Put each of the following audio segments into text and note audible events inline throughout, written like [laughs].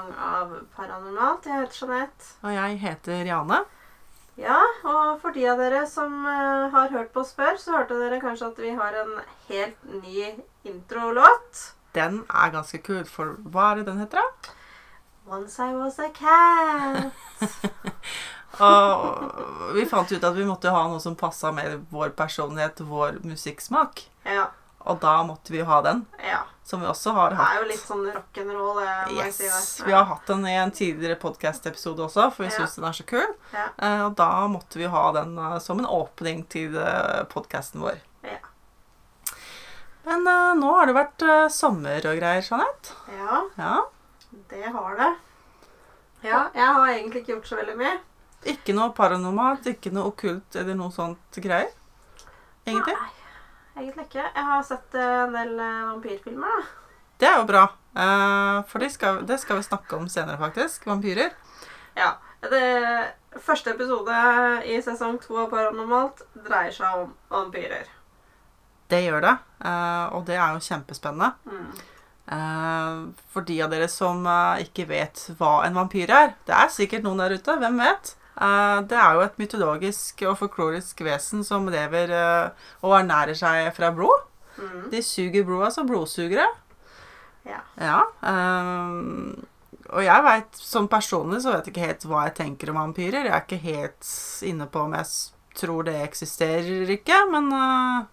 sesong av Paranormalt. Jeg heter Jeanette. Og jeg heter Jane. Ja, og for de av dere som eh, har hørt på oss før, så hørte dere kanskje at vi har en helt ny introlåt. Den er ganske kul, for hva er det den heter, da? Once I was a cat. [laughs] Og vi fant ut at vi måtte ha noe som passa med vår personlighet, vår musikksmak. Ja, Og da måtte vi ha den, ja. Som vi også har hatt. Det er jo litt sånn rock'n'roll, Yes, si. det. Vi har hatt den i en tidligere podcast-episode også, for vi Ja. syns den er så kul. Ja. Eh, Og da måtte vi ha den eh, som en åpning til podkasten vår. Ja. Men uh, nå har det vært uh, sommer og greier, Jeanette. ja, Ja. det har det. Ja, jeg har egentlig ikke gjort så veldig mye. Ikke noe paranormalt, ikke noe okkult eller noe sånt greier. Egentlig. Nei, egentlig ikke. Jeg har sett eh, en del eh, vampyrfilmer, da. Det er jo bra. Eh, for det skal, det skal vi snakke om senere, faktisk. Vampyrer. Ja. Det første episode i sesong to av Paranormalt dreier seg om vampyrer. Det gjør det. og det er jo kjempespennende. Mm. For de av dere som ikke vet hva en vampyr er Det er sikkert noen der ute. Hvem vet? Eh, det er jo et mytologisk og folklorisk vesen som lever eh, og ernærer seg fra blod. Mm. De suger blod, altså blodsugere. Ja. Ja. um, og jeg vet, som personlig så vet jeg ikke helt hva jeg tenker om vampyrer. Jeg er ikke helt inne på om jeg tror det eksisterer ikke, men uh,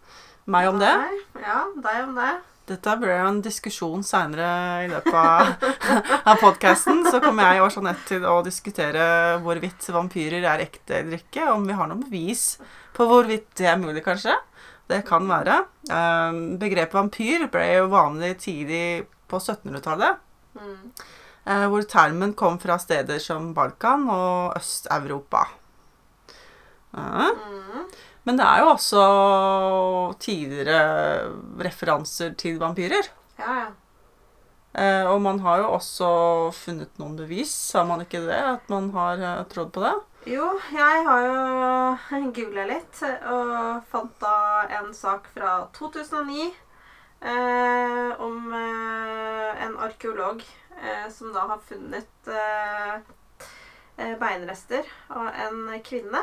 meg om det. Nei, Ja, deg om det. Dette blir jo en diskusjon seinere i løpet av, [laughs] av podkasten. Så kommer jeg og Jeanette til å diskutere hvorvidt vampyrer er ekte eller ikke. Om vi har noe bevis på hvorvidt det er mulig, kanskje. Det kan være. Eh, begrepet vampyr ble jo vanlig tidlig på 1700-tallet. Mm. eh, Hvor termen kom fra steder som Balkan og Øst-Europa. Ja. Mm. Men det er jo også tidligere referanser til vampyrer. Ja, ja. Eh, og man har jo også funnet noen bevis, sa man ikke det? At man har eh, trodd på det? Jo, jeg har jo [laughs] googla litt og fant da en sak fra 2009 eh, om eh, en arkeolog eh, som da har funnet beinrester av en kvinne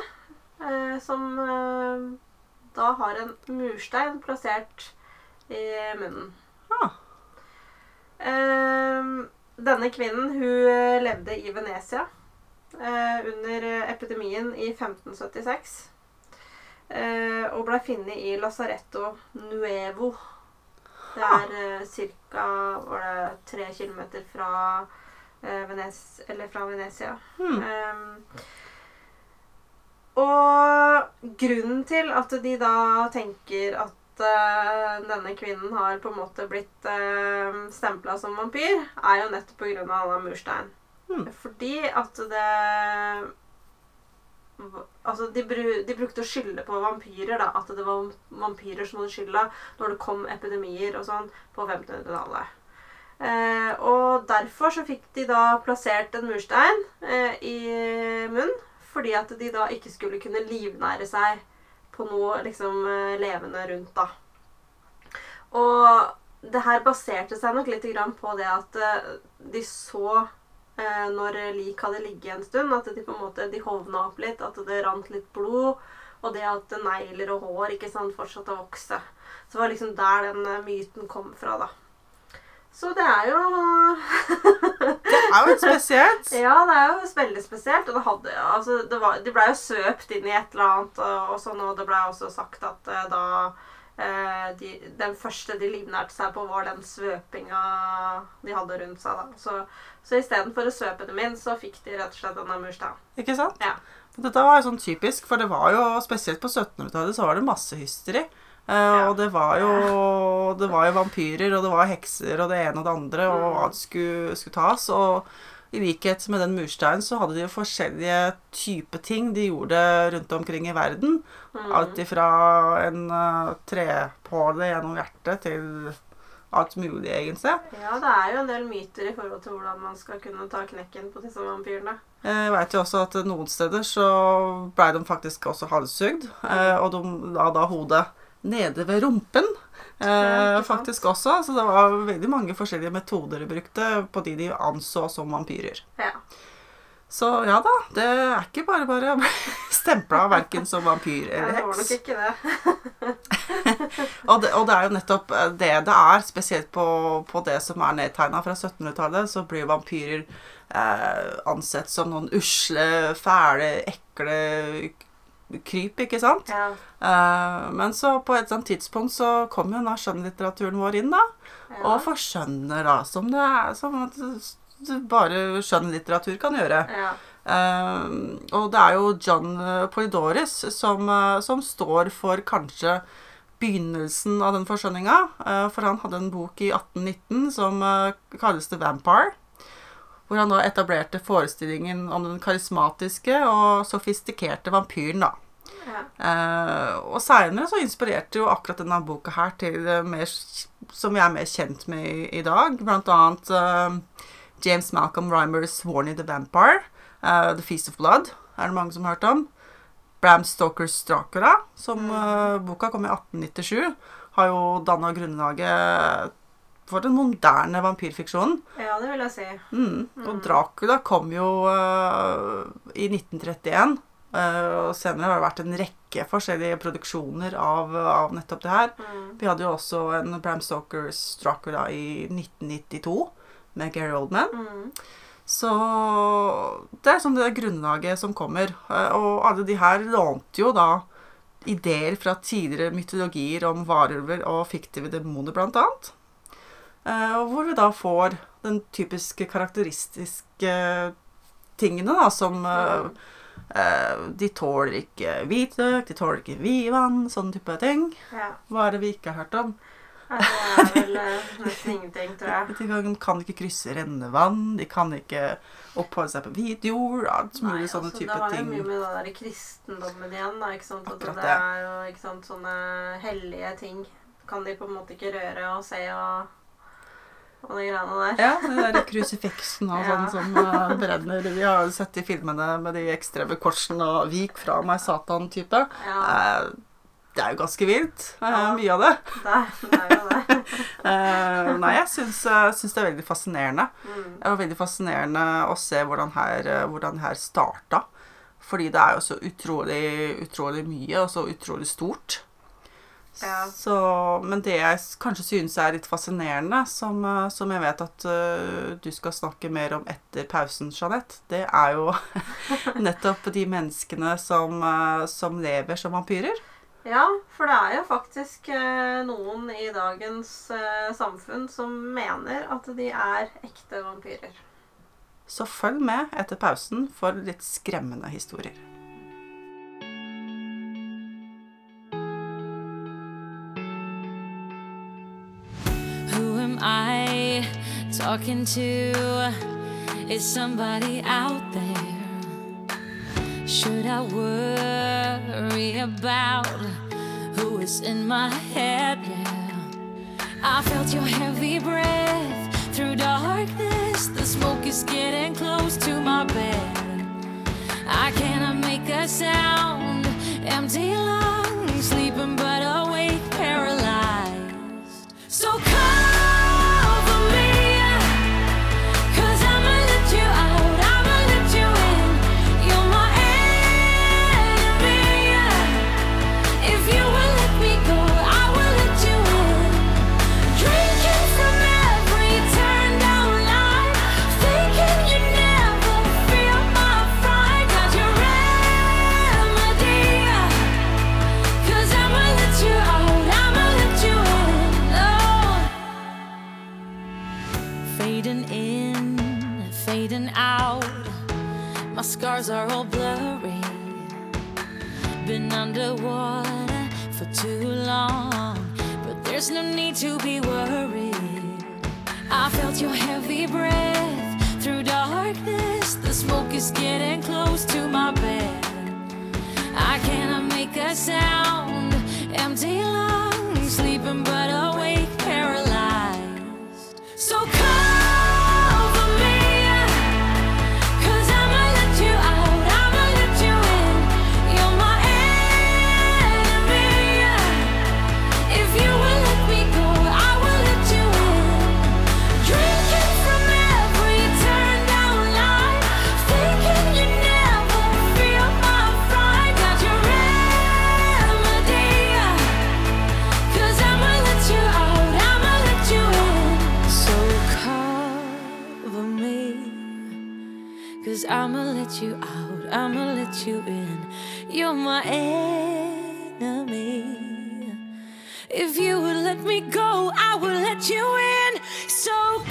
som eh, da har en murstein plassert i munnen. Ah. Eh, denne kvinnen hun eh, levde i Venezia eh, under eh, epidemien i 1576. Eh, og ble funnet i Lasaretto Nuevo. Det er eh, ca. var det tre kilometer fra, eh, Venez eller fra Venezia. Hmm. Eh, og grunnen til at de da tenker at eh, denne kvinnen har på en måte blitt uh, stempla som vampyr, er jo nettopp pga. denne Murstein. Mm. Fordi at det Altså, de, bru, de brukte å skylde på vampyrer, da. At det var vampyrer som hadde skylda når det kom epidemier og sånn på 1500-tallet. Eh, og derfor så fikk de da plassert en murstein eh, i munnen. Fordi at de da ikke skulle kunne livnære seg på noe liksom eh, levende rundt, da. Og det her baserte seg nok litt på det at eh, de så eh, når lik hadde ligget en stund, at de på en måte de hovna opp litt, at det rant litt blod, og det at negler og hår ikke sant, fortsatte å vokse. Så det var liksom der den myten kom fra, da. Så det er jo [laughs] Det er jo spesielt. Ja, det er jo veldig spesielt. Og det hadde, altså, det var, de blei jo svøpt inn i et eller annet, og, og sånn, og det blei også sagt at eh, da eh, de, Den første de livnærte seg på, var den svøpinga de hadde rundt seg. da. Så, så istedenfor å svøpe dem inn, så fikk de rett og slett denne mursteinen. Ikke sant? Ja. Dette var jo sånn typisk, for det var jo spesielt på 1700-tallet så var det masse hysteri. Eh, Og det var, jo, det var jo vampyrer, og det var hekser, og det ene og det andre, og Mm. alt skulle, skulle tas. Og i likhet med den mursteinen så hadde de jo forskjellige typer ting de gjorde rundt omkring i verden. Mm. Alt ifra en uh, trepåle gjennom hjertet til alt mulig, egentlig. Ja, det er jo en del myter i forhold til hvordan man skal kunne ta knekken på disse vampyrene. Jeg vet jo også at noen steder så ble de faktisk også halshugd. eh, Og de la da hodet nede ved rumpen eh, faktisk også. Så det var veldig mange forskjellige metoder de brukte på de de anså som vampyrer. Ja. Så ja da, det er ikke bare bare å bli [laughs] stempla verken som vampyr ja, heks. det var nok ikke det. [laughs] Og det, og det er jo nettopp eh, det det er, spesielt på, på det som er nedtegna fra 1700-tallet, så blir vampyrer eh, ansett som noen usle, fæle, ekle kryp, ikke sant? Ja. Eh, men så på et sånt tidspunkt så kommer jo da skjønnlitteraturen vår inn, da. Ja. Og forskjønner da, som det er som bare skjønnlitteratur kan gjøre. ja. Eh, og det er jo John Polidoris som, eh, som står for kanskje begynnelsen av den forskjønninga. eh, for han hadde en bok i 1819 som eh, kalles The Vampire. Hvor han da etablerte forestillingen om den karismatiske og sofistikerte vampyren. da. ja. Eh, og seinere så inspirerte jo akkurat denne boka her til mer, som vi er mer kjent med i, i dag. Blant annet eh, James Malcolm Rymers 'Warney the Vampire'. eh, 'The Feast of Blood' er det mange som har hørt om. Bram Stokers 'Dracula', som eh, boka kom i 1897, har jo danna grunnlaget for den moderne vampyrfiksjonen. ja, det vil jeg si. Mm. Og Dracula kom jo uh, i 1931. Uh, og senere har det vært en rekke forskjellige produksjoner av, av nettopp det her. Mm. Vi hadde jo også en Bram Stokers Dracula i 1992 med Gary Oldman. Mm. Så det er sånn det grunnlaget som kommer. Uh, Og alle de her lånte jo da ideer fra tidligere mytologier om varulver og fiktive demoner, blant annet. Eh, Og hvor vi da får den typiske karakteristiske tingene, da, som eh, eh, De tåler ikke hvitløk, de tåler ikke vidvann, sånne type ting. Ja. Hva er det vi ikke har hørt om? Det er vel nesten ingenting, tror jeg. De kan- kan ikke krysse rennevann, de kan ikke oppholde seg på hvit jord, alt mulig sånne altså, type det har jo mye med den der kristendommen igjen. Da, ikke sant? Akkurat det det. er jo sant, sånne hellige ting. Kan de på en måte ikke røre og se og, og de greiene der. Ja, den der krusifiksen og [laughs] sånn som uh, brenner. Vi har jo sett i filmene med de ekstreme korsene og 'vik fra meg, Satan'-type. Ja, Uh, det er jo ganske vilt, eh, Ja. mye av det. det det er jo det. [laughs] Nei, jeg syns, syns det er veldig fascinerende. Mm. Det var veldig fascinerende å se hvordan her, hvordan her starta. Fordi det er jo så utrolig, utrolig mye, og så utrolig stort. Ja. Så, men det jeg kanskje synes er litt fascinerende, som, eh, som jeg vet at uh, du skal snakke mer om etter pausen, Jeanette, det er jo [laughs] nettopp de menneskene som, uh, som lever som vampyrer. Ja, for det er jo faktisk uh, noen i dagens samfunn som mener at de er ekte vampyrer. Så følg med etter pausen for litt skremmende historier. Talking to? Is somebody out there? Should I worry about who is in my head? Yeah. I felt your heavy breath through darkness. The smoke is getting close to my bed. I cannot make a sound. Empty lungs, sleeping but awake, Cause I'ma let you out, I'ma let you in. You're my enemy. If you would let me go, I would let you in. So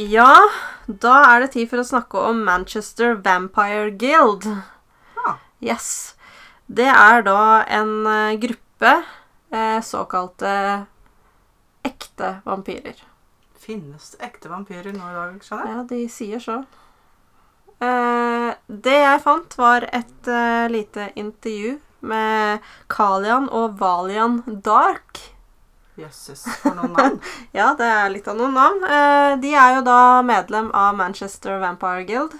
Ja, da er det tid for å snakke om Manchester Vampire Guild. Ah. Yes. Det er da en eh, gruppe eh, såkalte ekte vampyrer. Finnes det ekte vampyrer nå i dag, skjønner jeg? Ja, de sier så. Eh, det jeg fant, var et eh, lite intervju med Kalian og Valian Dark. Jøsses, for noen navn. [laughs] Ja, det er litt av noen navn. Eh, de er jo da medlem av Manchester Vampire Guild.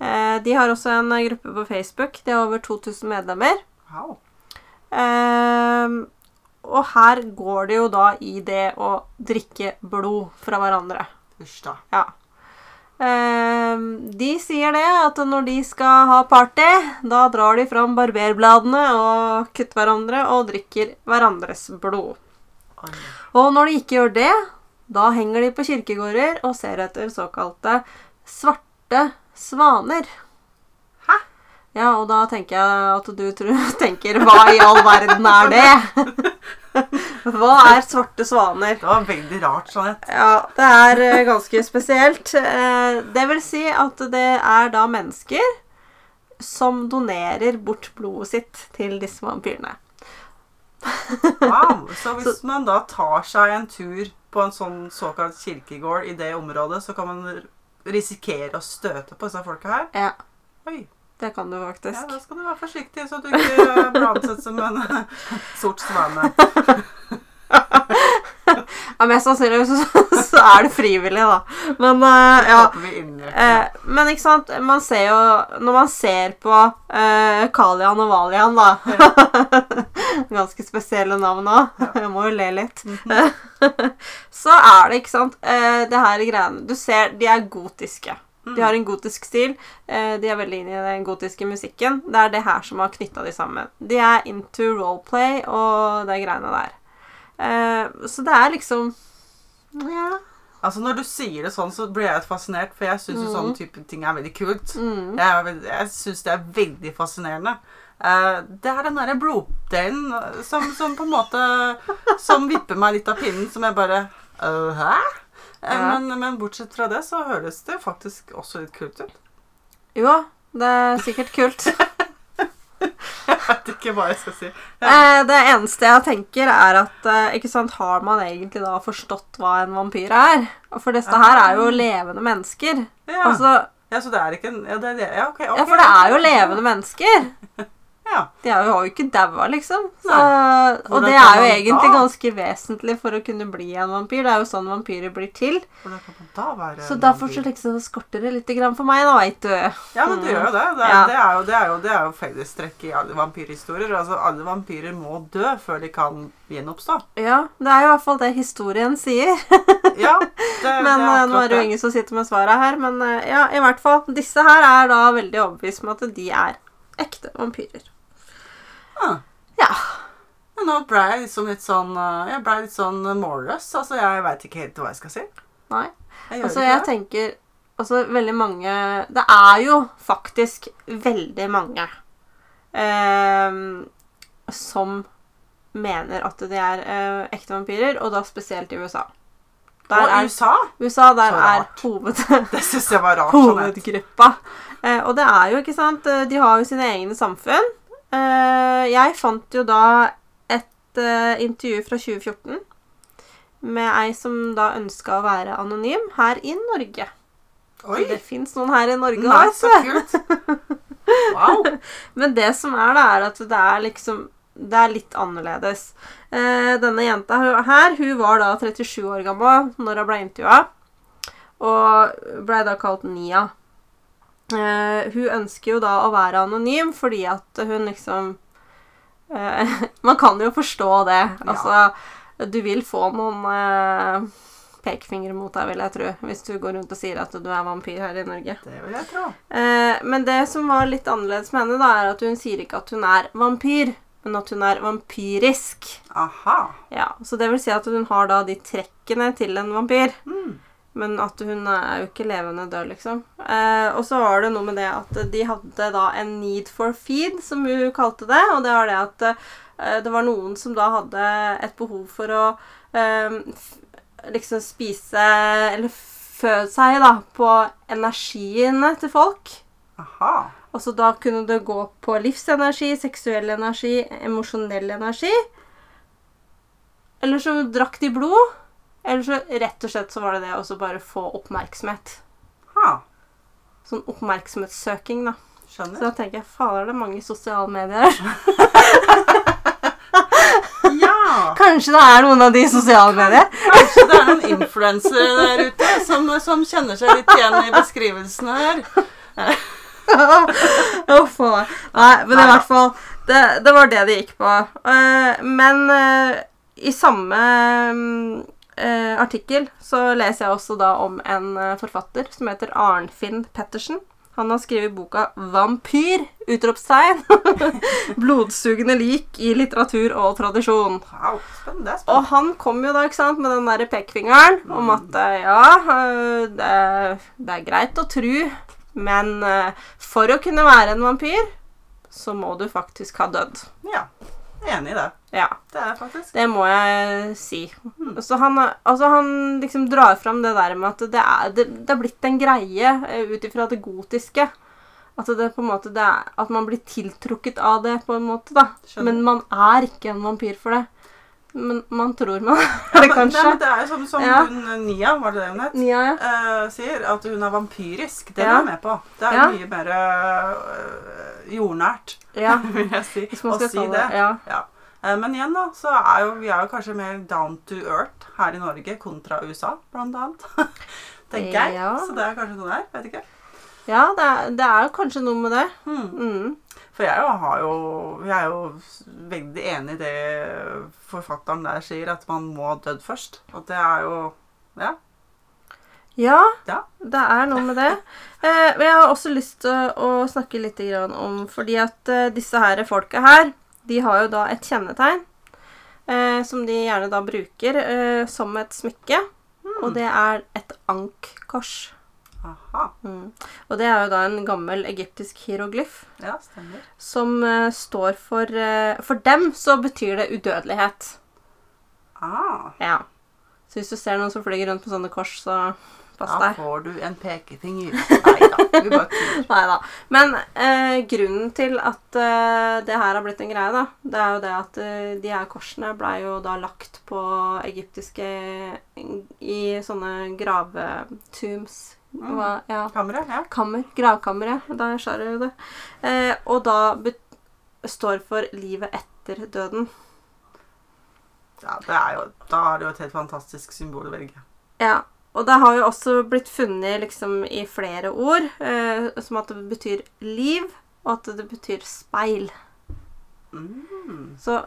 Eh, de har også en gruppe på Facebook. De har over 2000 medlemmer. Wow. Eh, og her går det jo da i det å drikke blod fra hverandre. Hysj da. Ja. De sier det at når de skal ha party, da drar de fram barberbladene og kutter hverandre og drikker hverandres blod. Og når de ikke gjør det, da henger de på kirkegårder og ser etter såkalte svarte svaner. Hæ? Ja, og da tenker jeg at du tror, [laughs] tenker Hva i all verden er det? [laughs] Hva er svarte svaner? Det var veldig rart, Jeanette. Ja, det er eh, ganske spesielt. Eh, Det vil si at det er da mennesker som donerer bort blodet sitt til disse vampyrene. Wow. [laughs] Så hvis man da tar seg en tur på en sånn såkalt kirkegård i det området, så kan man risikere å støte på disse folka her? Ja, Oi. det kan du faktisk. Ja, da skal du være forsiktig, så du ikke blir ansett som en [laughs] sort svane. [laughs] Ja, Mest sannsynlig så, så er det frivillig, da. Men uh, ja. Eh, men ikke sant, man ser jo Når man ser på uh, Kalian og Valian, da [laughs] Ganske spesielle navn òg. Jeg må jo le litt. [laughs] så er det, ikke sant eh, Det her greiene Du ser, de er gotiske. De har en gotisk stil. Eh, de er veldig inne i den gotiske musikken. Det er det her som har knytta de sammen. De er into roleplay og de greiene der. Eh, så det er liksom Ja. Altså Når du sier det sånn, så blir jeg litt fascinert, for jeg syns Mm. sånne type ting er veldig kult. Jeg, er jeg syns det er veldig fascinerende. Uh, det er den derre bloddelen eh, som, som på en måte Som vipper meg litt av pinnen, som jeg bare uh, Hæ? Ja. men, men bortsett fra det, så høres det faktisk også litt kult ut. Jo, det er sikkert kult. [laughs] [laughs] Vet ikke hva jeg skal si. Eh, det eneste jeg tenker, er at eh, ikke sant, har man egentlig da forstått hva en vampyr er? For dette her er jo levende mennesker. Ja, Altså, ja så det er ikke en Ja, det er. Ja, okay, ok. ja, for det er jo levende mennesker. [laughs] Ja. De har jo ikke daua, liksom. Så, og det er jo egentlig da? ganske vesentlig for å kunne bli en vampyr. Det er jo sånn vampyrer blir til. Da Så derfor så liksom skorter det litt for meg, da, veit du. Ja, men det gjør jo det. Det er, Ja. det er jo, det er jo, det er jo fellestrekk i alle vampyrhistorier. Altså, alle vampyrer må dø før de kan gjenoppstå. Ja, det er jo i hvert fall det historien sier. Ja, [laughs] det, Men det eh, er nå er det jo ingen som sitter med svaret her. Men eh, ja, i hvert fall. Disse her er da veldig overbevist om at de er ekte vampyrer. Ah. Ja. Men nå ble jeg liksom litt sånn eh, Jeg ble litt sånn målløs. Altså, jeg veit ikke helt hva jeg skal si. Nei. Jeg Altså, jeg det. tenker Altså, veldig mange Det er jo faktisk veldig mange eh, som mener at de er eh, ekte vampyrer, og da spesielt i USA. Der Og er, USA? USA der er hoved. [laughs] Sånn hovedgruppa. Eh, og det er jo, ikke sant eh, De har jo sine egne samfunn. Eh, jeg fant jo da et eh, intervju fra 2014 med ei som da ønska å være anonym her i Norge. Oi! Så det fins noen her i Norge òg, så kult. Wow. [laughs] Men det som er, da, er at det er liksom det er litt annerledes. Eh, denne jenta her, hun var da 37 år gammel når hun ble intervjua, og ble da kalt Nia. Eh, hun ønsker jo da å være anonym fordi at hun liksom uh, [laughs] Man kan jo forstå det. Altså, du vil få noen uh, pekefingre mot deg, vil jeg tro, hvis du går rundt og sier at du er vampyr her i Norge. Det vil jeg tro. Eh, men det som var litt annerledes med henne, da, er at hun sier ikke at hun er vampyr, men at hun er vampyrisk. Aha. Ja, Så det vil si at hun har da de trekkene til en vampyr. Mm. Men at hun er jo ikke levende død, liksom. Eh, og så var det noe med det at de hadde da en need for feed, som hun kalte det. Og det var det at eh, det var noen som da hadde et behov for å eh, liksom spise Eller fø seg, da, på energiene til folk. Aha. Og så da kunne det gå på livsenergi, seksuell energi, emosjonell energi. Eller så drakk de blod. Eller så rett og slett så var det det å bare få oppmerksomhet. Ha. Sånn oppmerksomhetssøking, da. Skjønner. Så da tenker jeg fader, det er mange sosiale medier. [laughs] Ja! Kanskje det er noen av de sosiale medier? Kanskje det er noen influensere der ute som, som kjenner seg litt igjen i beskrivelsene her. Uff a. Nei, men i hvert fall det, det var det det gikk på. Eh, men eh, i samme mm, eh, artikkel så leser jeg også da om en eh, forfatter som heter Arnfinn Pettersen. Han har skrevet boka 'Vampyr!' utropstegn. [laughs] Blodsugende lik i litteratur og tradisjon. Wow, spennende. Er Og han kom jo da ikke sant, med den der pekefingeren om at eh, ja, eh, det, er- det er greit å tru, men for å kunne være en vampyr, så må du faktisk ha dødd. Ja. Enig i det. Ja, Det er det faktisk. det må jeg si. Så han, altså han liksom drar fram det der med at det er, det, det er blitt en greie eh, ut ifra det gotiske. At, det på en måte, det er, at man blir tiltrukket av det, på en måte. da. Skjønner. Men man er ikke en vampyr for det. Men man tror man er det, kanskje. Nei, men det er jo som, som Ja. hun Nia, var det det hun het? Nia, ja. uh, sier at hun er vampyrisk. Det Ja. er jeg med på. Det er Ja. mye mer uh, jordnært, ja. [laughs] vil jeg si, å si det. det ja. Eh, Men igjen, da, så er jo vi er jo kanskje mer down to earth her i Norge kontra USA, blant annet. [laughs] Tenker jeg. Ja. Så det er kanskje noe der. Vet ikke. ja, det er, det er jo kanskje noe med det. Mm. Mm. For jeg jo har jo Jeg er jo veldig enig i det forfatteren der sier, at man må ha dødd først. Og det er jo Ja. Ja, Ja. det er noe med det. [laughs] Eh, men jeg har også lyst til å, å snakke litt om Fordi at eh, disse her folka her, de har jo da et kjennetegn eh, som de gjerne da bruker eh, som et smykke. Og det er et ankkors. Aha. Mm. Og det er jo da en gammel egyptisk hieroglyf Ja, stemmer. som eh, står for eh, For dem så betyr det udødelighet. Ah, Ja. Så hvis du ser noen som flyr rundt på sånne kors, så pass da får du en da. Bare tuller. [laughs] Nei da. Men eh, grunnen til at eh, det her har blitt en greie, da, det er jo det at eh, de her korsene blei jo da lagt på egyptiske I sånne gravetombs. Hva, ja. Kammeret? Ja. Kammer. Gravkamre. Der sa du det. Eh, og da står for livet etter døden. ja det er jo, da er det jo et helt fantastisk symbol å velge. Ja. Og det har jo også blitt funnet liksom i flere ord, eh, som at det betyr liv, og at det betyr speil. Mm. Så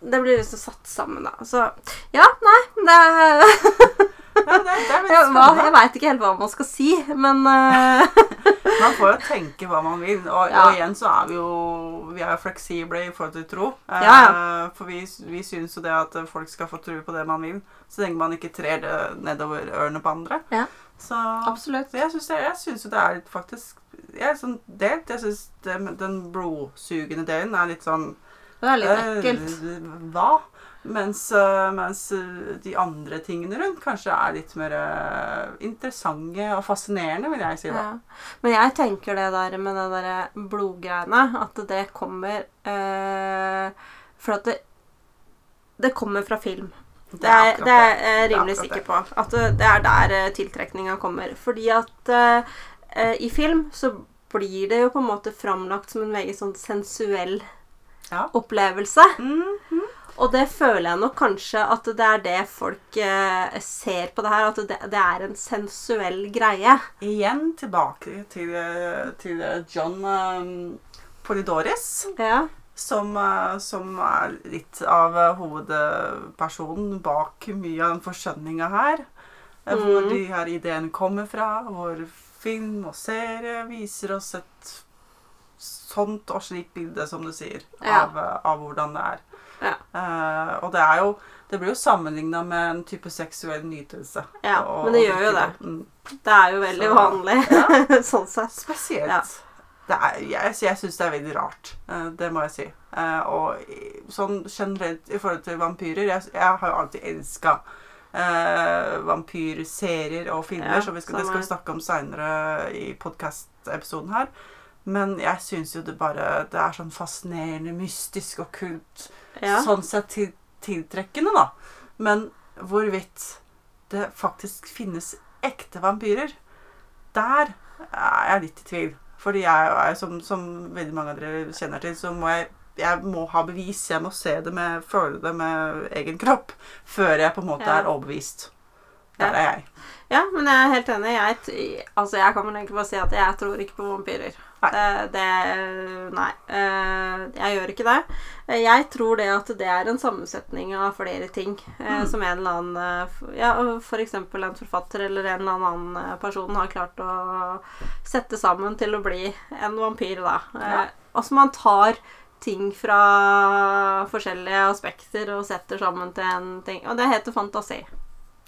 det blir liksom satt sammen, da. Så ja, nei, det [laughs] Jeg, jeg veit ikke helt hva man skal si, men uh... [laughs] Man får jo tenke hva man vil. Og, Ja. og igjen så er vi jo vi er fleksible i forhold til tro. Ja, Ja, For vi, vi syns jo det at folk skal få tro på det man vil, så lenge man ikke trer det nedover ørene på andre. Ja. Så Absolutt. jeg syns det- jeg syns jo det er litt faktisk Jeg er sånn delt. Jeg syns den blodsugende delen er litt sånn Det er litt eh, ekkelt. Hva? Mens, eh, mens eh, de andre tingene rundt kanskje er litt mer eh, interessante og fascinerende, vil jeg si. da. Ja. Men jeg tenker det der med det der blodgreiene, at det kommer eh, For at det, det kommer fra film. Det er, det er jeg rimelig er sikker på. At det, er der tiltrekninga kommer. Fordi at eh, i film så blir det jo på en måte framlagt som en veldig sånn sensuell Ja. opplevelse. Mhm. Og det føler jeg nok kanskje at det er det folk eh, ser på det her. At det, det er en sensuell greie. Igjen tilbake til, eh, til John um, Polidoris. Ja. Som, eh, som er litt av eh, hovedpersonen bak mye av den forskjønninga her. Mm. Hvor de her ideene kommer fra. Hvor film og serie viser oss et sånt og slikt bilde, som du sier, Ja. av, eh, av hvordan det er. Ja. Eh, og det er jo Det blir jo sammenligna med en type seksuell nytelse. Ja, Og- men det gjør jo det. Mm. Det er jo veldig Så- vanlig [laughs] sånn sett. Spesielt. Ja. Det er, jeg jeg syns det er veldig rart. Uh, Det må jeg si. Uh, Og sånn generelt i forhold til vampyrer Jeg, jeg har jo alltid elska vampyrserier og filmer, Ja, så vi skal, det skal vi snakke om seinere i podkastepisoden her. Men jeg syns jo det bare Det er sånn fascinerende, mystisk og kult. Ja. Sånn sett til, tiltrekkende, da. Men hvorvidt det faktisk finnes ekte vampyrer, der er jeg litt i tvil. Fordi jeg er, som, som veldig mange av dere kjenner til, så må jeg jeg må ha bevis. Jeg må se det med, føle det med egen kropp før jeg på en måte Ja. er overbevist. Der Ja. er jeg. Ja, men jeg er helt enig. Jeg, altså, jeg kan vel egentlig bare si at jeg tror ikke på vampyrer. Nei. Det, Nei. eh, Jeg gjør ikke det. Eh, Jeg tror det at det er en sammensetning av flere ting. eh, Mm. Som en eller annen Ja, f.eks. en forfatter eller en eller annen person har klart å sette sammen til å bli en vampyr, da. Ja. Altså man tar ting fra forskjellige aspekter og setter sammen til en ting. Og det heter fantasi.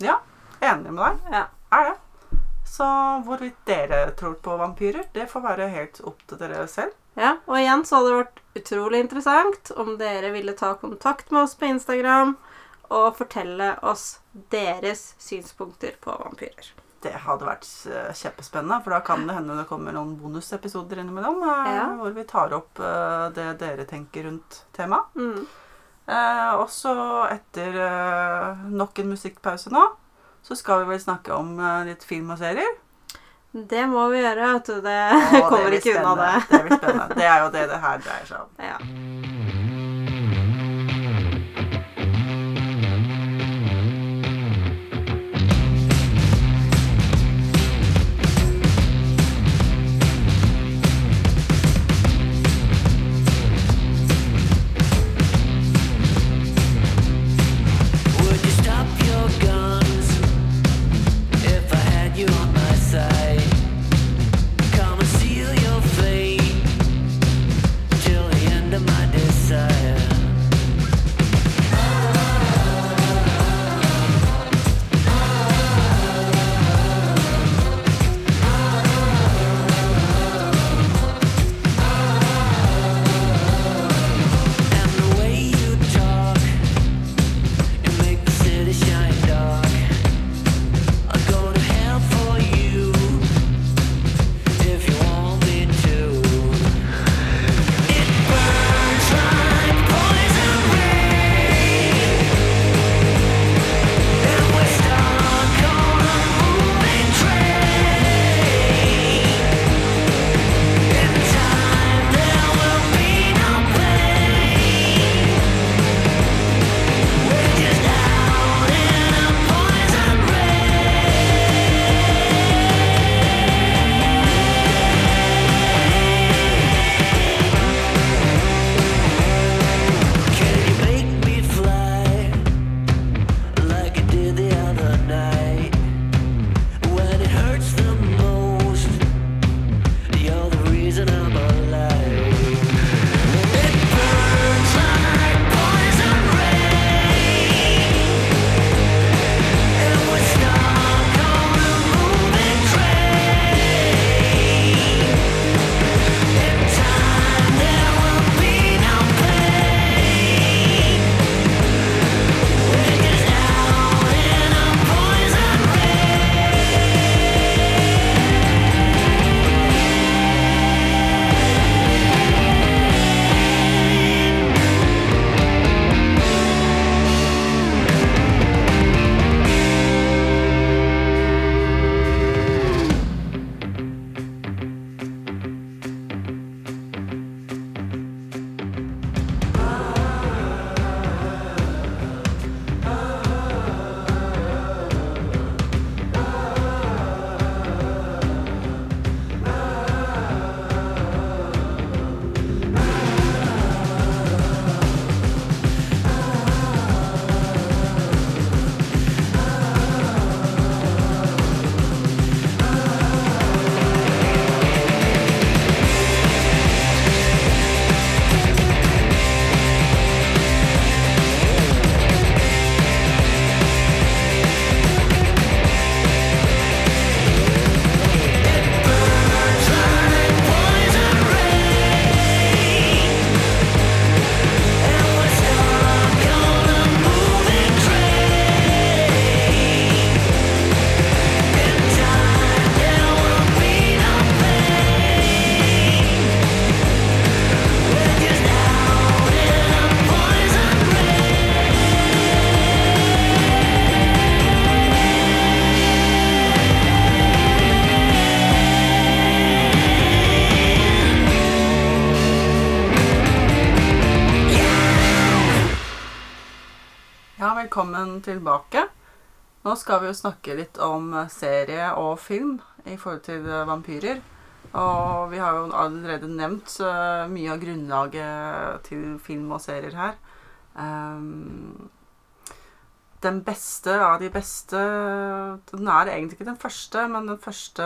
Ja. Enig med deg. Ja. Er det. Så hvorvidt dere tror på vampyrer, det får være helt opp til dere selv. Ja, og igjen så hadde det vært utrolig interessant om dere ville ta kontakt med oss på Instagram og fortelle oss deres synspunkter på vampyrer. Det hadde vært eh, kjempespennende, for da kan det hende det kommer noen bonusepisoder innimellom eh, Ja. hvor vi tar opp eh, det dere tenker rundt temaet. Mm. Eh, også etter nok en musikkpause nå, så skal vi vel snakke om eh, litt film og serier. Det må vi gjøre, vet du. Det [laughs] kommer ikke unna det. Det blir spennende. Det er jo det det her dreier seg om. [laughs] Ja. Velkommen tilbake. Nå skal vi jo snakke litt om eh, serie og film i forhold til eh, vampyrer. Og vi har jo allerede nevnt eh, mye av grunnlaget til film og serier her. Um, den beste av de beste Den er egentlig ikke den første, men den første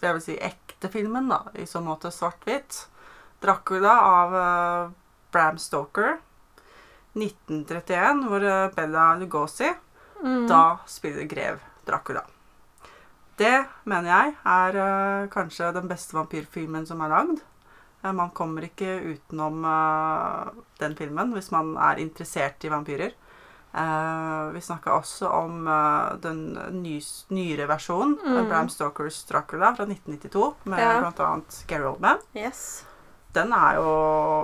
jeg vil si ekte filmen, da, i så måte svart-hvitt. 'Dracula' av Bram Stoker. 1931, hvor eh, Bella Lugosi Mm. da spiller grev Dracula. Det mener jeg er uh, kanskje den beste vampyrfilmen som er lagd. Uh, man kommer ikke utenom uh, den filmen hvis man er interessert i vampyrer. Vi snakka også om den nyere versjonen, Mm. Bram Stokers Dracula fra 1992, med Ja. annet Gary Oldman. Yes. Den er jo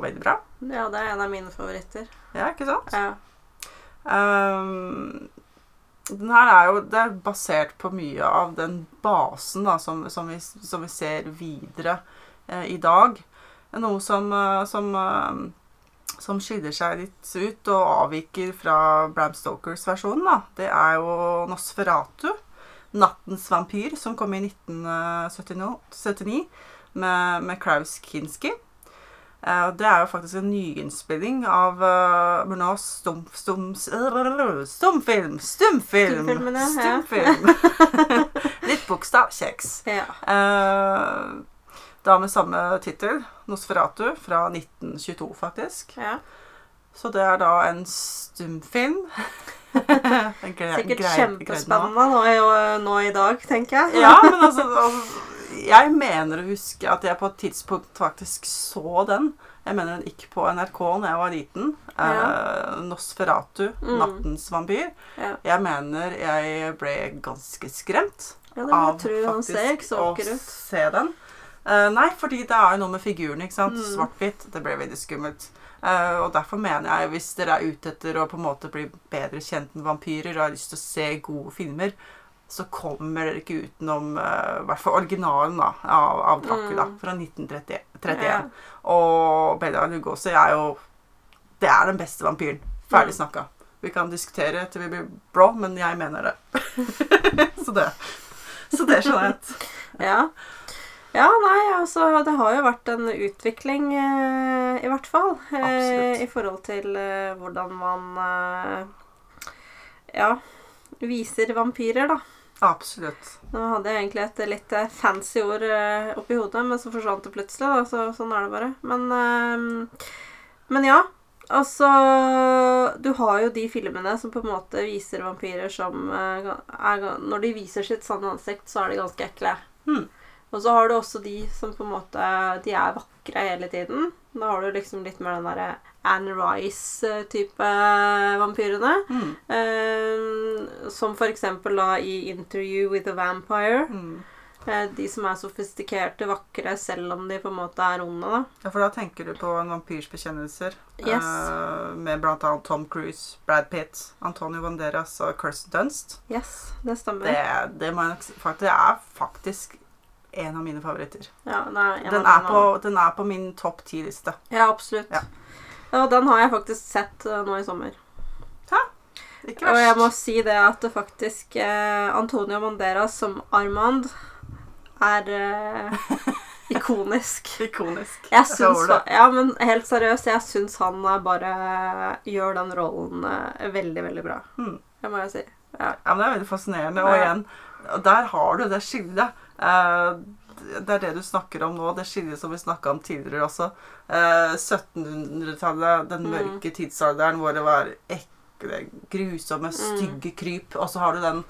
veldig bra. Ja, det er en av mine favoritter. Ja, ikke sant? Ja. Um, den her er jo det er basert på mye av den basen da, som, som, vi, som vi ser videre eh, i dag. Noe som, eh, som, eh, som skiller seg litt ut og avviker fra Bram Stokers versjon. Da. Det er jo Nosferatu, 'Nattens vampyr', som kom i 1979 med, med Klaus Kinski. Eh, Det er jo faktisk en nyinnspilling av uh, Murnau's stum, stum, stumfilm. Stumfilm! Stumfilm. [laughs] Litt bokstavkjeks. ja. Uh, da med samme tittel, 'Nosferatu', fra 1922, faktisk. ja. Så det er da en stumfilm. [laughs] Sikkert kjempespennende nå i, nå i dag, tenker jeg. Ja, men altså, altså Jeg mener å huske at jeg på et tidspunkt faktisk så den. Jeg mener den gikk på NRK da jeg var liten. Eh, Nosferatu, Mm. 'Nattens vampyr'. Ja. Jeg mener jeg ble ganske skremt Ja, av faktisk. Å se den. Eh, nei, fordi det er jo noe med figuren, ikke sant. Mm. Svart-hvitt. Det ble veldig skummelt. Eh, og derfor mener jeg, hvis dere er ute etter å på en måte bli bedre kjent med vampyrer og har lyst til å se gode filmer, så kommer dere ikke utenom eh, i hvert fall originalen da, av, av Dracula Mm. fra 1931. Ja. Og Bella Lugosi er jo Det er den beste vampyren. Ferdig Mm. snakka. Vi kan diskutere til vi blir blå, men jeg mener det. [laughs] så det. Så det jeg. Ja. Ja, nei, altså Det har jo vært en utvikling, eh, i hvert fall. Eh, I forhold til eh, hvordan man eh, Ja, viser vampyrer, da. Absolutt. Nå hadde jeg egentlig et litt eh, fancy ord eh, oppi hodet, men så forsvant det plutselig. da, så Sånn er det bare. Men, men ja. Altså Du har jo de filmene som på en måte viser vampyrer som er, Når de viser sitt sanne ansikt, så er de ganske ekle. Hmm. Og så har du også de som på en måte De er vakre hele tiden. Da har du liksom litt mer den derre Anne Rice-type vampyrene. Mm. Eh, som for eksempel da i 'Interview with a Vampire'. Mm. Eh, de som er sofistikerte, vakre, selv om de på en måte er onde. da. Ja, for da tenker du på en vampyrs bekjennelser. Yes. eh, med annet Tom Cruise, Brad Pitt, Antonio Banderas og Kirsten Dunst. Yes, det stemmer. Det, det, faktisk, det er faktisk en av mine favoritter. Ja, er Den er på, den er på min topp ti-liste. Ja, absolutt. Ja. Ja, den har jeg faktisk sett uh, nå i sommer. Ja, Ikke Og jeg må si det at det faktisk uh, Antonio Banderas som Armand er uh, [laughs] ikonisk. Ikonisk. Jeg syns. Ja, men helt seriøst, jeg syns han bare gjør den rollen veldig, veldig bra. Mm. Det må jeg si. Ja. Ja, men Det er veldig fascinerende. Og igjen, der har du det skillet. Eh, det er det du snakker om nå, det skiller som vi snakka om tidligere også. Eh, 1700-tallet, den Mm. mørke tidsalderen hvor det var ekle, grusomme, Mm. stygge kryp. Og så har du den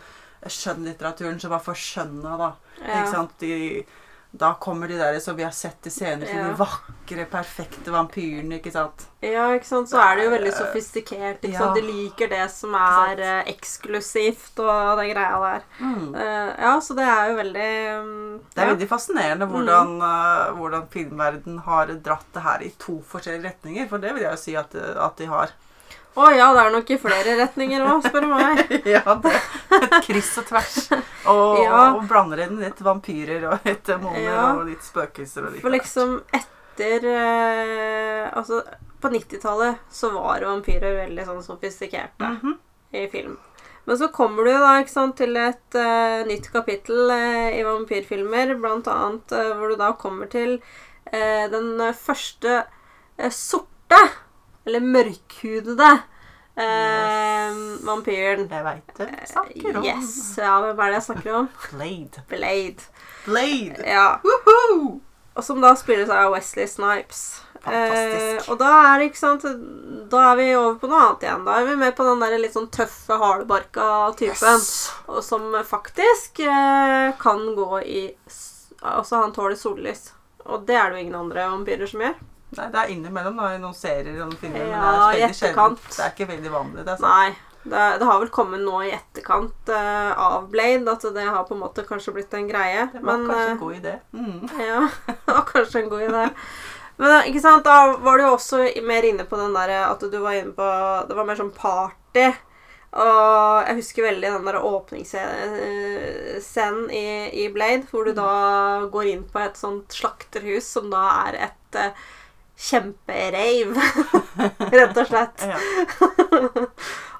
skjønnlitteraturen som var forskjønna, da. Ja. Ikke sant? De, da kommer de der som vi har sett i scener, Ja. de vakre, perfekte vampyrene, ikke sant. Ja, ikke sant. Så er det jo veldig sofistikert. Ikke Ja. sant? De liker det som er eh, eksklusivt og den greia der. Mm. Eh, ja, så det er jo veldig mm, Det er ja. veldig fascinerende hvordan, eh, hvordan filmverden har dratt det her i to forskjellige retninger. For det vil jeg jo si at, at de har. Å ja, det er nok i flere retninger òg, spør du meg. [laughs] ja, det Et kryss og tvers. Og, [laughs] Ja. og blander inn litt vampyrer og litt demoner Ja. og litt spøkelser og litt For liksom etter eh, Altså, på 90-tallet så var vampyrer veldig sånn sofistikerte. Mhm. i film. Men så kommer du da ikke sant, til et eh, nytt kapittel eh, i vampyrfilmer, blant annet eh, hvor du da kommer til eh, den første eh, sorte, eller mørkhudede, eh, vampyren. Det veit du. Snakker om Yes. Ja, hvem er det jeg snakker om? Blade. Blade. Blade. Ja. Woohoo! Og som da spilles av Wesley Snipes. Fantastisk. Eh, og da er det ikke sant Da er vi over på noe annet igjen. Da er vi med på den der litt sånn tøffe, hardbarka typen. Yes. Og som faktisk eh, kan gå i Altså, han tåler sollys. Og det er det jo ingen andre vampyrer som gjør. Nei, det er innimellom da, i noen serier og noen filmer, men Ja, det er i etterkant. Det er ikke veldig vanlig. Det er sant. Nei. Det, det har vel kommet nå i etterkant uh, av Blade at det har på en måte kanskje blitt en greie. Det var men, kanskje eh, en god idé. Mm. Ja, [laughs] det var kanskje en god idé. Men eh, ikke sant, da var du jo også mer inne på den derre at du var inne på Det var mer sånn party. Og jeg husker veldig den der åpningsscenen i, i Blade, hvor du da går inn på et sånt slakterhus som da er et kjempereiv, [laughs] rett og slett. Ja.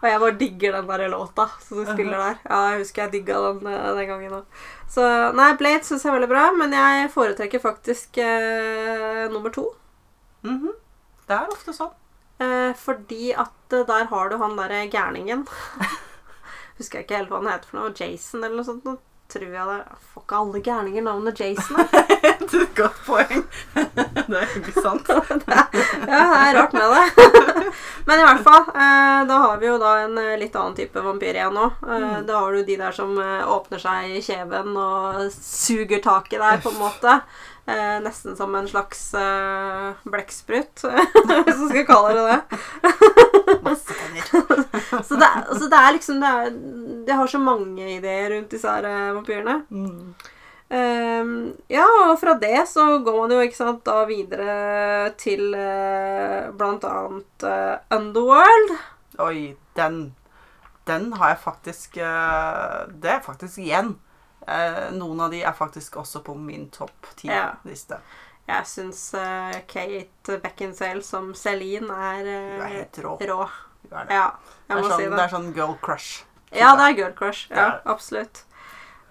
Og jeg bare digger den der låta som du spiller der. Ja, jeg husker jeg digga den eh, den gangen òg. Så nei, Blade syns jeg er veldig bra, men jeg foretrekker faktisk eh, nummer to. Mhm. Det er ofte sånn. Eh, fordi at eh, der har du han derre gærningen. [laughs] Husker jeg ikke helt hva han heter for noe. Jason eller noe sånt. Nå tror jeg det Får ikke alle gærninger navnet Jason? da? [laughs] [laughs] Det er et godt poeng. Det er ikke sant. [laughs] Ja, det er rart med det. [laughs] Men i hvert fall, eh, da har vi jo da en eh, litt annen type vampyr igjen nå. Eh, Mm. Da har du de der som åpner seg i kjeven og suger tak i deg, på en måte. Eh, nesten som en slags eh, blekksprut, hvis man skal kalle det det. Masse tenner. Så det, altså det er liksom det er, det, har så mange ideer rundt disse her eh, vampyrene. Mm. Ehm, ja, og fra det så går man jo ikke sant, da videre til uh, blant annet uh, Underworld. Oi, den Den har jeg faktisk uh, Det er faktisk igjen. Noen av de er faktisk også på min topp Ja. ti-liste. Jeg syns Kate Beckinsale som Celine er, eh, er helt rå. rå. Er det. Ja, Det er, må sånn, si det det. er sånn girl crush. Ja, det er girl crush. Ja, absolutt.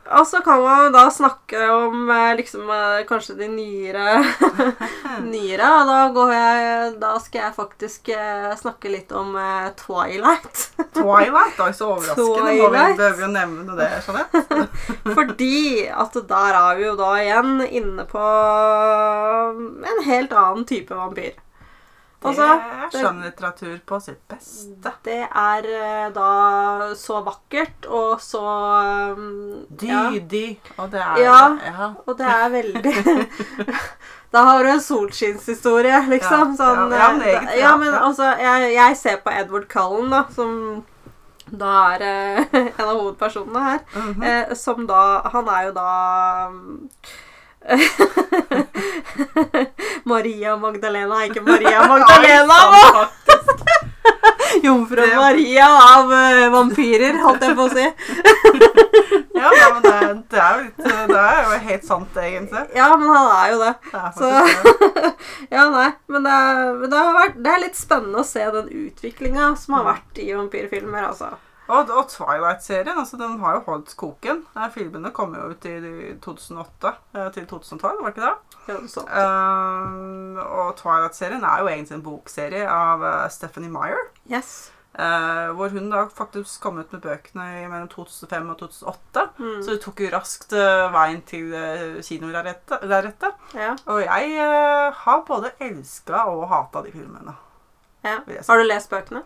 Og så kan man da snakke om eh, liksom eh, kanskje de nyere [laughs] Nyere. Og da går jeg Da skal jeg faktisk eh, snakke litt om Twilight. [laughs] Twilight. Twilight, oi, så overraskende. Twilight. vi behøver vi å nevne det, Jeanette? [laughs] Fordi at der er vi jo da igjen inne på en helt annen type vampyr. Det Altså, er det- skjønnlitteratur på sitt beste. Det er eh, da så vakkert og så um, ja. Dydig. Og det er Ja. ja. Og det er veldig [laughs] Da har du en solskinnshistorie, liksom. Ja, Sånn, ja, ja, men eh, egentlig, ja, ja, men altså jeg, jeg ser på Edward Cullen, da, som da er eh, [laughs] en av hovedpersonene her. Mhm. Eh, som da Han er jo da um, [laughs] Maria Magdalena, ikke Maria Magdalena! [laughs] Jomfru Maria av uh, vampyrer, holdt jeg på å si. [laughs] Ja, men det, det er jo litt Det er jo helt sant, egentlig. Ja, men han er jo det. Det er Så det. Ja, nei, men det, er- men det, har vært, det er litt spennende å se den utviklinga som har vært i vampyrfilmer, altså. Og, og Twilight-serien, altså den har jo holdt koken. Eh, Filmene kom jo ut i 2008 eh, til 2012, var det ikke det? Ja, det sånn. Um, og Twilight-serien er jo egentlig en bokserie av Stephanie Meyer. Yes. Uh, hvor hun da faktisk kom ut med bøkene i mellom 2005 og 2008. Mm. Så det tok jo raskt uh, veien til uh, kinolerretet. Ja, Og jeg uh, har både elska og hata de filmene. ja. si. Har du lest bøkene?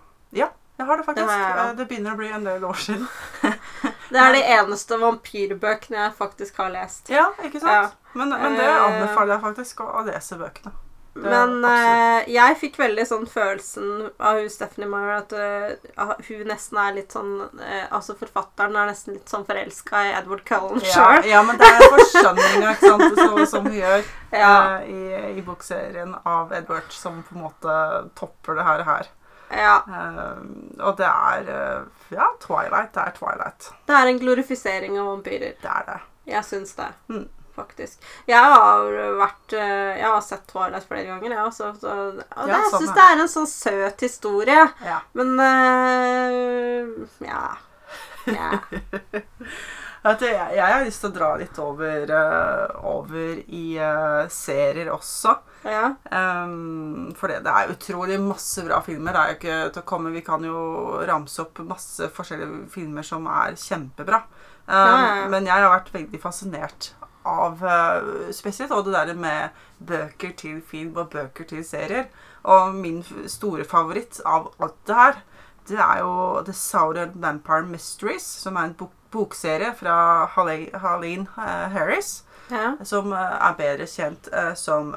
Jeg har det faktisk. Det har jeg. Eh, det begynner å bli en del år siden. [laughs] Det er de eneste vampyrbøkene jeg faktisk har lest. Ja, ikke sant? Ja. Men, men det Eh. anbefaler jeg faktisk å, lese bøkene. Det Men eh, jeg fikk veldig sånn følelsen av hun Stephanie Meyer at uh, hun nesten er litt sånn uh, Altså forfatteren er nesten litt sånn forelska i Edward Cullen Ja, sjøl. ja, men det er forskjønninga ikke sant, [laughs] så, som hun gjør Ja. uh, i, i bokserien av Edward, som på en måte topper det her. her. Ja. Um, og det er eh, Ja, Twilight. Det er Twilight. Det er en glorifisering av vampyrer. Det er det. Jeg syns det. Mm. faktisk. Jeg har vært eh, Jeg har sett Twilight flere ganger, jeg også. Så, og Ja, det, jeg samme syns det er en sånn søt historie. Ja. Men uh, ja. ja. [laughs] Vet du, jeg, jeg har lyst til å dra litt over, uh, over i uh, serier også. ja. Um, for det, det er utrolig masse bra filmer. Det er jo ikke til å komme Vi kan jo ramse opp masse forskjellige filmer som er kjempebra. Um, Ja, ja, ja. Men jeg har vært veldig fascinert av uh, spesielt og det der med bøker til film og bøker til serier. Og min store favoritt av alt det her, det er jo The Southern Vampire Mysteries, som er en bok bokserie fra Harleen uh, Harris, ja. som uh, er bedre kjent uh, som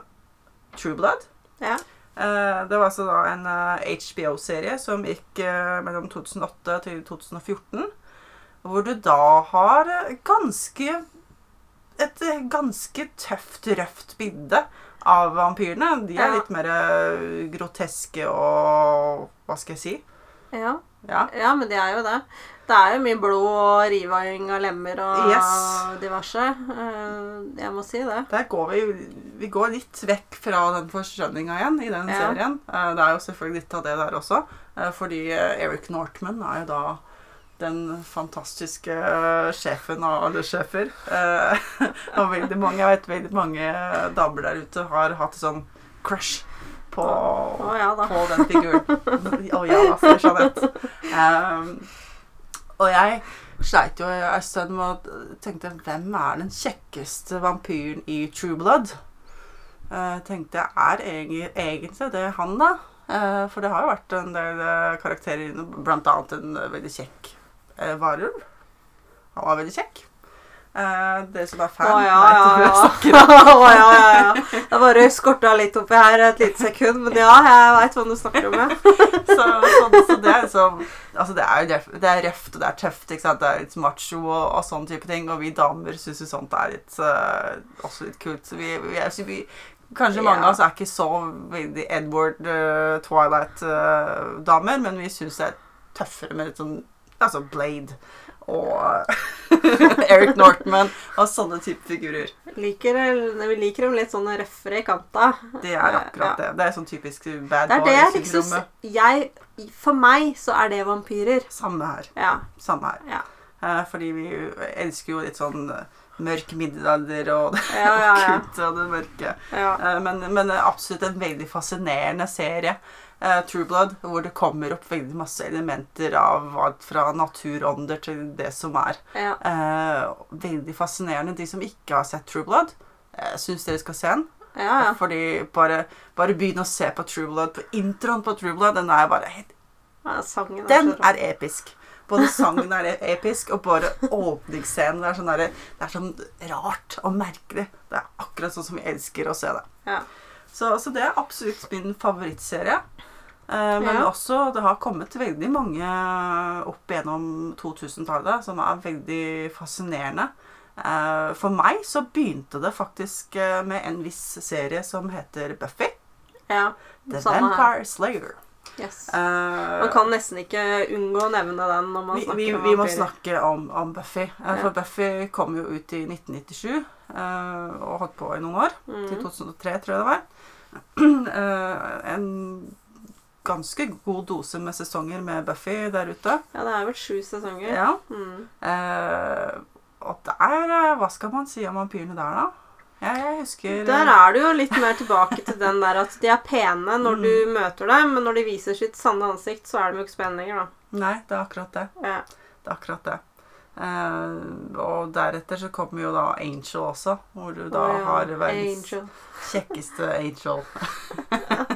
True Blood. ja. Eh, det var altså da en HBO-serie som gikk eh, mellom 2008 til 2014. Hvor du da har eh, ganske Et eh, ganske tøft, røft bilde av vampyrene. De er Ja. litt mer eh, groteske og Hva skal jeg si? ja. Ja. Ja, men det er jo det. Det er jo mye blod og riving av lemmer og Yes. diverse. Eh, jeg må si det. Der går vi, vi går litt vekk fra den forskjønninga igjen i den Ja. serien. Eh, Det er jo selvfølgelig litt av det der også. eh, Fordi Eric Northman er jo da den fantastiske sjefen av alle sjefer. [laughs] Og veldig mange, jeg vet veldig mange damer der ute har hatt sånn crush på, oh, ja på den figuren. Å ja, altså, Jeanette. Um, og jeg sleit jo en stund med å tenkte hvem er den kjekkeste vampyren i True Blood? Uh, tenkte jeg, er egentlig, egentlig det han, da? Uh, for det har jo vært en del eh, karakterer inne, annet en veldig kjekk varulv. Han var veldig kjekk. Uh, dere som er fan, oh, ja, vet ja, ja. [laughs] Å, ja, ja, ja. Jeg bare skorta litt oppi her et lite sekund, men ja, jeg veit hva du snakker om. Ja. [laughs] så, så, så det er liksom Altså, det er jo det er røft og det er tøft, ikke sant. Det er litt macho og, og sånn type ting. Og vi damer syns jo sånt er litt uh, også litt kult. Så vi, vi, er- så vi Kanskje mange av oss er ikke så Edward uh, Twilight-damer, men vi syns det er tøffere med litt sånn Altså Blade og [laughs] Eric Northman og sånne type figurer. Liker, vi liker dem litt sånn røffere i kanta. Det er akkurat det. Det er sånn typisk bad jeg liksom boy-syndromet. For meg så er det vampyrer. Samme her. Ja. Samme her. Ja. Eh, fordi vi elsker jo litt sånn eh, mørk middelalder og det [laughs] Ja, ja, ja. og det mørke. ja. Eh, men, men absolutt en veldig fascinerende serie. Eh, True Blood, hvor det kommer opp veldig masse elementer av alt fra naturånder til det som er. ja. Uh, veldig fascinerende. De som ikke har sett True Blood, uh, syns dere skal se den. ja, ja. Fordi bare, bare begynn å se på True Blood. På introen på True Blood, den er bare helt ja er den er episk. Både sangen er episk, og bare åpningsscenen. Det er sånn, der, det er sånn rart og merkelig. Det er akkurat sånn som vi elsker å se det. Ja. Så, så det er absolutt min favorittserie. Eh, men Ja. også det har kommet veldig mange opp gjennom 2000-tallet som er veldig fascinerende. Eh, for meg så begynte det faktisk eh, med en viss serie som heter Buffy. ja. The Samme her. Vampire Slayer. Yes. Man kan nesten ikke unngå å nevne den når man vi, snakker vi, om vi må vampyrer. snakke om, om Buffy. Ja. For Buffy kom jo ut i 1997 eh, og holdt på i noen år. Til Mm. 2003, tror jeg det var. [clears throat] Eh, en ganske god dose med sesonger med Buffy der ute. Ja, det er vel sju sesonger. Ja. Mm. Eh, og der eh, Hva skal man si om vampyrene der, da? Jeg, jeg husker Der er du jo litt mer tilbake til den der at de er pene når Mm. du møter dem, men når de viser sitt sanne ansikt, så er de jo ikke spennende lenger, da. Nei, det er akkurat det. Ja. Det er akkurat det. Eh, og deretter så kommer jo da Angel også, hvor du da oh, ja, har verdens Angel. [laughs] kjekkeste Angel. [laughs] [laughs]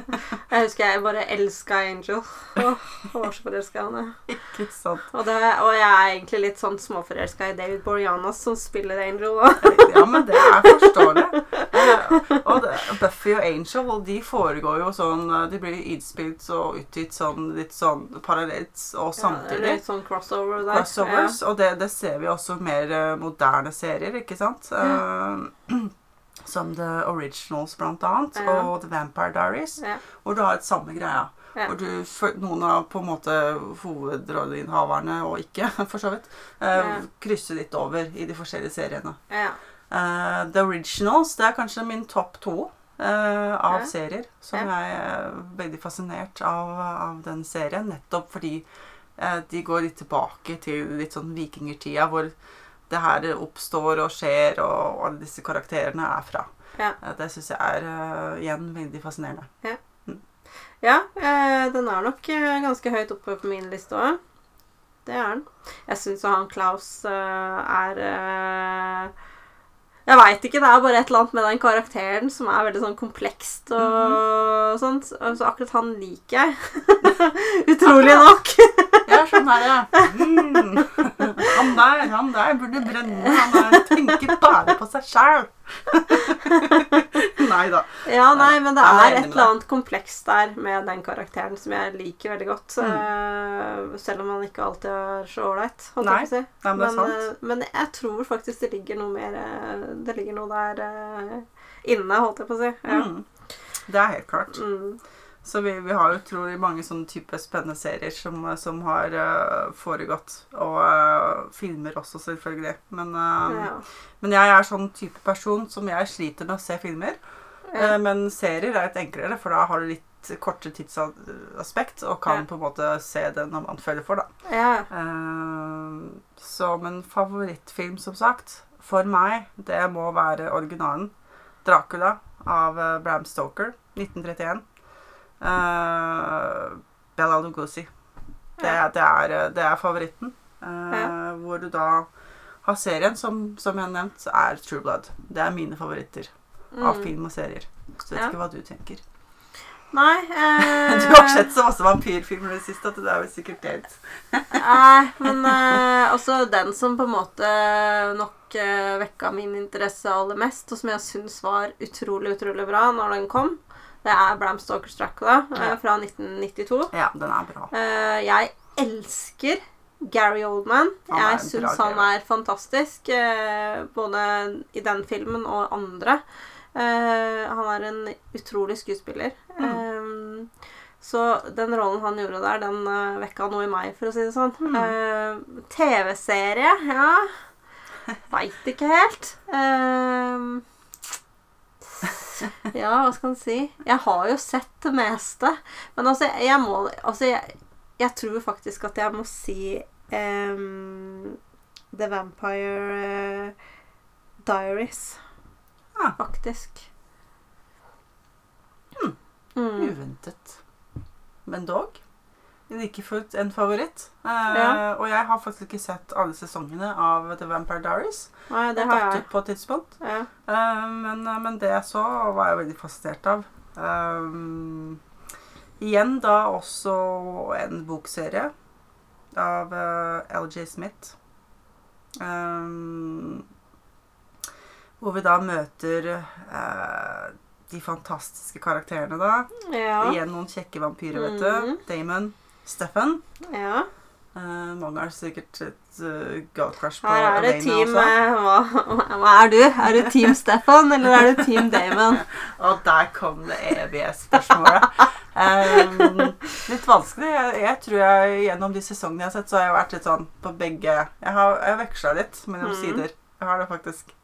Jeg husker jeg bare elska Angel. Åh, jeg var så forelska i han. [laughs] Ikke sant? Og, det, og jeg er egentlig litt sånn småforelska i David Boreanas, som spiller Angel. Da. Ja, men det er forståelig. Og det, Buffy og Angel de foregår jo sånn eh, De blir innspilt og utgitt sånn litt sånn parallelt og Ja, samtidig. litt sånn crossover der. Crossovers. Og det, det ser vi også mer eh, moderne serier, ikke sant? Eh, [clears throat] som The Originals, blant annet. Ja. Og The Vampire Diaries. Ja. Hvor du har et samme greia. Ja. Hvor du, noen av på en måte hovedrolleinnehaverne, og ikke [laughs] for så vidt, eh, krysser litt over i de forskjellige seriene. Ja. Eh, The Originals det er kanskje min topp to eh, av serier. Som jeg er veldig fascinert av, av den serien. Nettopp fordi eh, de går litt tilbake til litt sånn vikingertida, hvor det her oppstår og skjer, og alle disse karakterene er fra. Ja. Eh, det syns jeg er uh, igjen veldig fascinerende. Ja, eh, den er nok ganske høyt oppe på min liste òg. Det er den. Jeg syns han Klaus uh, er Jeg veit ikke, det er bare et eller annet med den karakteren som er veldig sånn komplekst og sånt. Så akkurat han liker jeg. [laughs] Utrolig nok. Ja, sånn er det. [laughs] Mm. Han der, han der burde brenne. Han der tenker bare på seg sjæl. [laughs] Nei da. Ja, nei, men det er et eller annet kompleks der med den karakteren som jeg liker veldig godt. Mm. eh, selv om han ikke alltid er så ålreit, holdt Nei, jeg på å si. Nei, men det er Men, sant. eh, men jeg tror faktisk det ligger noe mer eh, Det ligger noe der inne, holdt jeg på å si. Ja. Mm. Det er helt klart. Mm. Så vi, vi har utrolig mange sånne type spennende serier som, som har uh, foregått. Og uh, filmer også, selvfølgelig. Men, uh, Ja. men jeg er sånn type person som jeg sliter med å se filmer. Ja. Eh, men serier er litt enklere, for da har du litt kortere tidsaspekt og kan Ja. på en måte se det når man føler for, da. ja. Eh, så, men favorittfilm, som sagt, for meg, det må være originalen. 'Dracula' av eh, Bram Stoker, 1931. Uh, Bella Lugosi. Det, Ja. det, er, eh, det er favoritten. Uh, Ja. Hvor du da har serien, som, som jeg har nevnt, er True Blood. Det er mine favoritter av Mm. film og serier. Så vet Ja. ikke hva du tenker. Nei [laughs] eh, Du har sett så masse vampyrfilmer i det siste at det er vel sikkert helt Nei, men eh, også den som på en måte nok eh, vekka min interesse aller mest, og som jeg syns var utrolig, utrolig bra når den kom, det er Bram Stokers Dracula eh, Ja. fra 1992. Ja, den er bra. Eh, jeg elsker Gary Oldman. Jeg syns han er fantastisk, eh, både i den filmen og andre. Han er en utrolig skuespiller. Mm. Så den rollen han gjorde der, den uh, vekka noe i meg, for å si det sånn. Mm. TV-serie, ja [laughs] Veit ikke helt. Eh, [laughs] ja, hva skal en si? Jeg har jo sett det meste. Men altså, jeg må Altså, jeg, jeg tror faktisk at jeg må si um, The Vampire eh, Diaries. Ah. Faktisk. Hmm. Mm. Uventet. Men dog. Like fullt en favoritt. Eh, Ja. Og jeg har faktisk ikke sett alle sesongene av The Vampire Diaries. Nei, det har jeg. på et tidspunkt. Ja. Eh, men, men det jeg så, var jeg veldig fascinert av. Um, igjen da også en bokserie av uh, LJ Smith. Um, hvor vi da møter uh, de fantastiske karakterene, da. Ja. Igjen noen kjekke vampyrer, vet du. Mhm. Damon, Stefan. ja. Uh, mange har sikkert et uh, girl crush på Her er det Elena team også. eh, hva, hva er du? Er du Team Stefan, eller er du Team Damon? [laughs] Og der kom det evige spørsmålet. Um, litt vanskelig. Jeg, jeg tror jeg gjennom de sesongene jeg har sett, så har jeg vært litt sånn på begge Jeg har, jeg veksla litt mellom mm. sider. Jeg har det faktisk.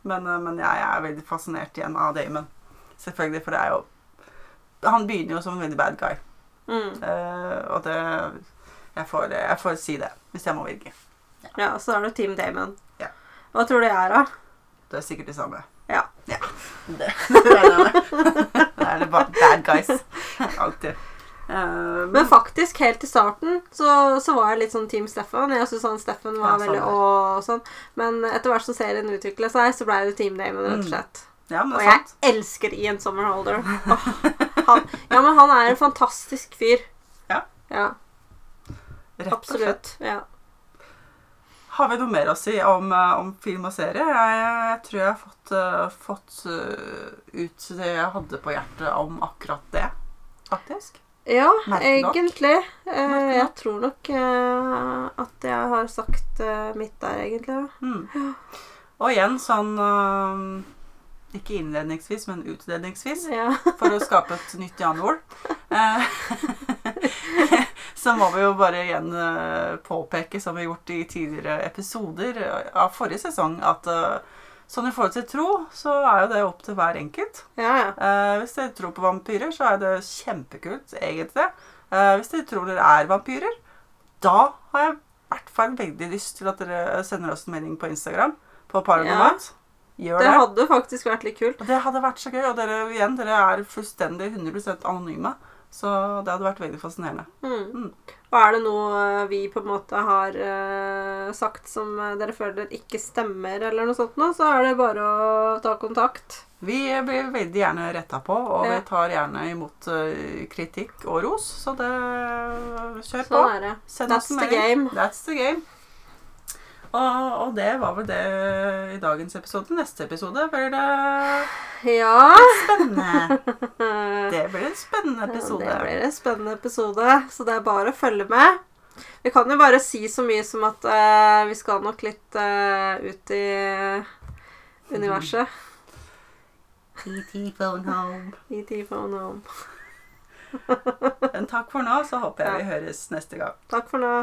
Men, eh, men jeg er veldig fascinert igjen av Damon. Selvfølgelig, for det er jo Han begynner jo som en veldig bad guy. Mm. Eh, og det jeg får, jeg får si det, hvis jeg må virke. Ja, så er du Team Damon. Ja. Hva tror du jeg er, da? Det er sikkert det samme. Ja. ja. [laughs] det regner jeg med. Det er det bare bad guys. Alltid. Eh, Men faktisk, helt i starten så, så var jeg litt sånn Team Steffen. Jeg syntes han Steffen var Ja, veldig å og sånn. Men etter hvert som serien utvikla seg, så ble det Team Damon, rett og Mm. Slett. ja, men Og jeg sant. elsker Ian Summerholder. Oh, [laughs] han, ja, men han er en fantastisk fyr. Ja. Ja, Rett og slett. absolutt. Ja. Har vi noe mer å si om, eh, om film og serie? Jeg, jeg tror jeg har fått, uh, fått uh, ut det jeg hadde på hjertet om akkurat det, faktisk. Ja, egentlig. Eh, jeg tror nok eh, at jeg har sagt eh, mitt der, egentlig. Mm. Og igjen sånn eh, Ikke innledningsvis, men utledningsvis. Ja. [laughs] for å skape et nytt Jan-ord. Eh, [laughs] så må vi jo bare igjen eh, påpeke, som vi har gjort i tidligere episoder av forrige sesong, at eh, sånn i forhold til tro, så er jo det opp til hver enkelt. Ja, ja. Eh, hvis dere tror på vampyrer, så er det kjempekult, egentlig. Eh, hvis dere tror dere er vampyrer, da har jeg i hvert fall veldig lyst til at dere sender oss en melding på Instagram. På Paranormat. Gjør Det det. hadde faktisk vært litt kult. Det hadde vært så gøy. Og dere igjen, dere er fullstendig 100% anonyme. Så det hadde vært veldig fascinerende. Mm. Mm. Og er det noe eh, vi på en måte har uh, sagt som eh, dere føler ikke stemmer, eller noe sånt, nå, så er det bare å ta kontakt. Vi blir veldig gjerne retta på, og Ja. vi tar gjerne imot uh, kritikk og ros. Så det kjør på. Sånn er det. Send That's the game. That's the game. Og, og det var vel det i dagens episode. Neste episode blir det Ja. spennende. Det blir en spennende Ja, episode. Det blir en spennende episode, så det er bare å følge med. Vi kan jo bare si så mye som at uh, vi skal nok litt uh, ut i universet. E.T. phone home. I T-phone home. Men takk for nå, så håper jeg vi høres neste gang. Takk for nå.